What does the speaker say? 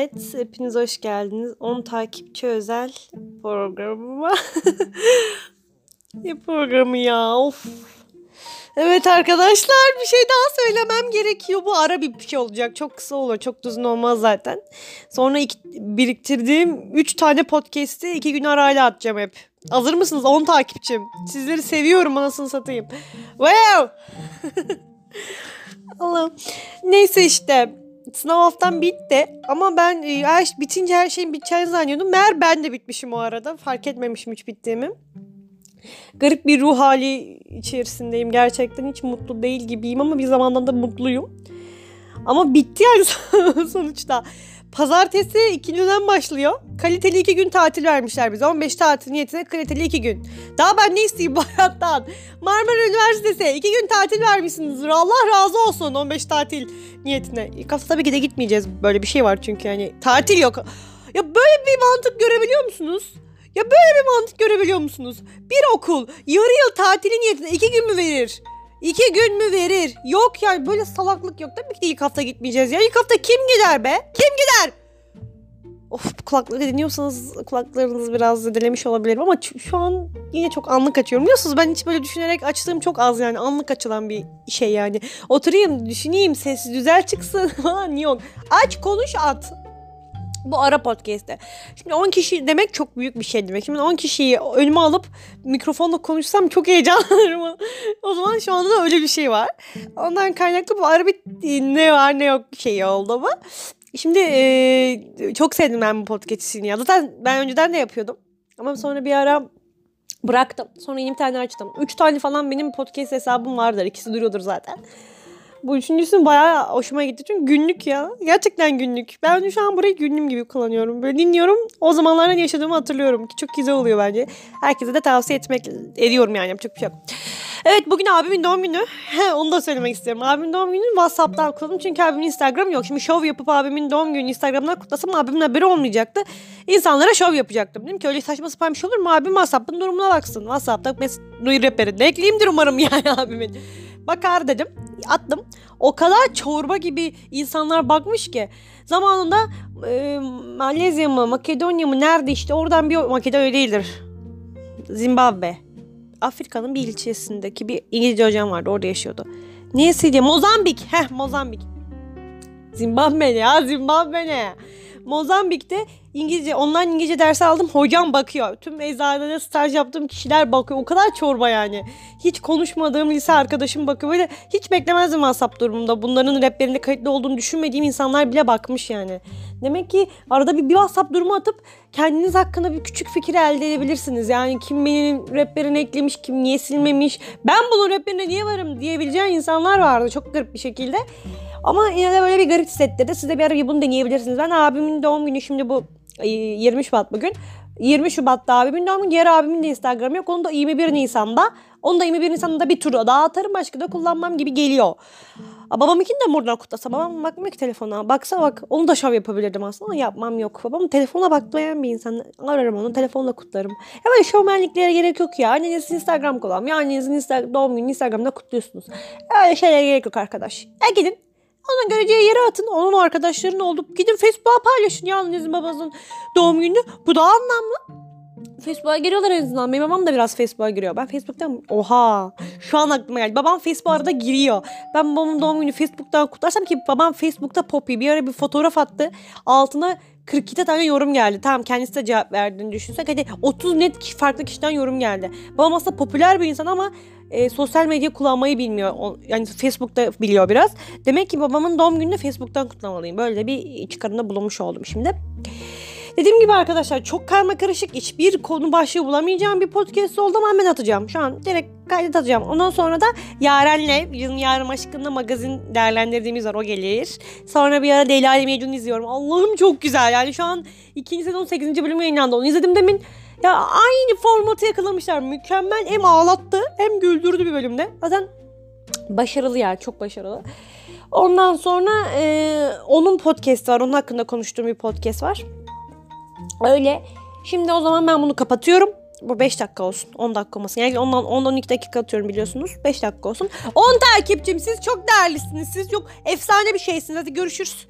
Evet, hepiniz hoş geldiniz. 10 takipçi özel programıma. ne programı ya? Of. Evet arkadaşlar bir şey daha söylemem gerekiyor. Bu ara bir şey olacak. Çok kısa olur. Çok uzun olmaz zaten. Sonra iki, biriktirdiğim 3 tane podcast'i 2 gün arayla atacağım hep. Hazır mısınız? 10 takipçim. Sizleri seviyorum anasını satayım. Wow! Allah'ım. Neyse işte sınav haftam bitti ama ben e, her, bitince her şeyin biteceğini zannediyordum. Meğer ben de bitmişim o arada. Fark etmemişim hiç bittiğimi. Garip bir ruh hali içerisindeyim. Gerçekten hiç mutlu değil gibiyim ama bir zamandan da mutluyum. Ama bitti yani sonuçta. Pazartesi ikinci dönem başlıyor. Kaliteli iki gün tatil vermişler bize. 15 tatil niyetine kaliteli iki gün. Daha ben ne isteyeyim bu hayattan? Marmara Üniversitesi iki gün tatil vermişsinizdir. Allah razı olsun 15 tatil niyetine. İlk hafta tabii ki de gitmeyeceğiz. Böyle bir şey var çünkü yani tatil yok. Ya böyle bir mantık görebiliyor musunuz? Ya böyle bir mantık görebiliyor musunuz? Bir okul yarı yıl tatili niyetine iki gün mü verir? İki gün mü verir? Yok yani böyle salaklık yok. Tabii ki ilk hafta gitmeyeceğiz ya. İlk hafta kim gider be? Kim? Of kulaklığı dinliyorsanız kulaklarınız biraz zedelemiş olabilirim ama şu an yine çok anlık açıyorum. Biliyorsunuz ben hiç böyle düşünerek açtığım çok az yani anlık açılan bir şey yani. Oturayım düşüneyim sesi güzel çıksın falan yok. Aç konuş at. Bu ara podcast'te. Şimdi 10 kişi demek çok büyük bir şey demek. Şimdi 10 kişiyi önüme alıp mikrofonla konuşsam çok heyecanlanırım. o zaman şu anda da öyle bir şey var. Ondan kaynaklı bu ara bir ne var ne yok şey oldu ama. Şimdi e, çok sevdim ben bu podcast'ini ya. Zaten ben önceden de yapıyordum. Ama sonra bir ara bıraktım. Sonra yeni bir tane açtım. Üç tane falan benim podcast hesabım vardır. İkisi duruyordur zaten. Bu üçüncüsü bayağı hoşuma gitti. Çünkü günlük ya. Gerçekten günlük. Ben şu an burayı günlüğüm gibi kullanıyorum. Böyle dinliyorum. O zamanlarda yaşadığımı hatırlıyorum. Ki çok güzel oluyor bence. Herkese de tavsiye etmek ediyorum yani. Yapacak bir şey yok. Evet bugün abimin doğum günü. Onu da söylemek istiyorum. Abimin doğum gününü WhatsApp'tan kutladım. Çünkü abimin Instagram yok. Şimdi şov yapıp abimin doğum gününü Instagram'dan kutlasam abimin haberi olmayacaktı. İnsanlara şov yapacaktım. Dedim ki öyle saçma sapan bir şey olur mu? Abim WhatsApp'ın durumuna baksın. WhatsApp'ta mes- Nuri Rapper'in ekleyeyimdir umarım yani abimin. Bakar dedim. Attım. O kadar çorba gibi insanlar bakmış ki. Zamanında e, Malezya mı Makedonya mı nerede işte oradan bir Makedonya değildir. Zimbabwe. Afrika'nın bir ilçesindeki bir İngilizce hocam vardı orada yaşıyordu. Neyse Mozambik. Heh Mozambik. Zimbabwe ne ya Zimbabwe ne? Mozambik'te İngilizce online İngilizce dersi aldım. Hocam bakıyor. Tüm eczanede staj yaptığım kişiler bakıyor. O kadar çorba yani. Hiç konuşmadığım lise arkadaşım bakıyor. Böyle hiç beklemezdim WhatsApp durumunda. Bunların raplerinde kayıtlı olduğunu düşünmediğim insanlar bile bakmış yani. Demek ki arada bir, bir WhatsApp durumu atıp kendiniz hakkında bir küçük fikir elde edebilirsiniz. Yani kim benim raplerini eklemiş, kim niye silmemiş. Ben bunun raplerine niye varım diyebileceğin insanlar vardı çok garip bir şekilde. Ama yine de böyle bir garip hissettirdi. Siz de bir ara bunu deneyebilirsiniz. Ben abimin doğum günü şimdi bu 20 Şubat bugün. 20 Şubat'ta abimin doğum günü. Diğer abimin de Instagram yok. Onu da 21 Nisan'da. Onu da 21 Nisan'da bir tur daha atarım. Başka da kullanmam gibi geliyor. Babamınkini de buradan kutlasa. Babam bakmıyor ki telefona. Baksa bak onu da şov yapabilirdim aslında yapmam yok. Babam telefona bakmayan bir insan. Ararım onu telefonla kutlarım. Ya böyle şovmenliklere gerek yok ya. Annenizin Instagram kullanmıyor. Annenizin Instagram, doğum günü Instagram'da kutluyorsunuz. Öyle şeylere gerek yok arkadaş. E gidin onun göreceği yere atın. Onun arkadaşlarının olup gidin Facebook'a paylaşın ya annenizin babanızın doğum gününü. Bu daha anlamlı. Facebook'a giriyorlar en azından. Benim babam da biraz Facebook'a giriyor. Ben Facebook'tan oha şu an aklıma geldi. Babam Facebook'a arada giriyor. Ben babamın doğum günü Facebook'tan kutlarsam ki babam Facebook'ta Poppy bir ara bir fotoğraf attı. Altına 42 tane yorum geldi. Tamam kendisi de cevap verdiğini düşünsek. Hadi 30 net farklı kişiden yorum geldi. Babam aslında popüler bir insan ama e, sosyal medya kullanmayı bilmiyor. O, yani Facebook'ta biliyor biraz. Demek ki babamın doğum gününü Facebook'tan kutlamalıyım. Böyle bir çıkarımda bulunmuş oldum şimdi. Dediğim gibi arkadaşlar çok karma karışık hiçbir konu başlığı bulamayacağım bir podcast oldu ama hemen atacağım. Şu an direkt kaydet atacağım. Ondan sonra da Yaren'le Yılın Yarım Aşkı'nda magazin değerlendirdiğimiz var o gelir. Sonra bir ara Leyla ile Mecnun izliyorum. Allah'ım çok güzel yani şu an ikinci sezon 8. bölümü yayınlandı. Onu izledim demin. Ya aynı formatı yakalamışlar. Mükemmel hem ağlattı hem güldürdü bir bölümde. Zaten başarılı yani çok başarılı. Ondan sonra e, onun podcast var. Onun hakkında konuştuğum bir podcast var. Öyle. Şimdi o zaman ben bunu kapatıyorum. Bu 5 dakika olsun. 10 dakika olmasın. Yani ondan 10-12 dakika atıyorum biliyorsunuz. 5 dakika olsun. 10 takipçim siz çok değerlisiniz. Siz çok efsane bir şeysiniz. Hadi görüşürüz.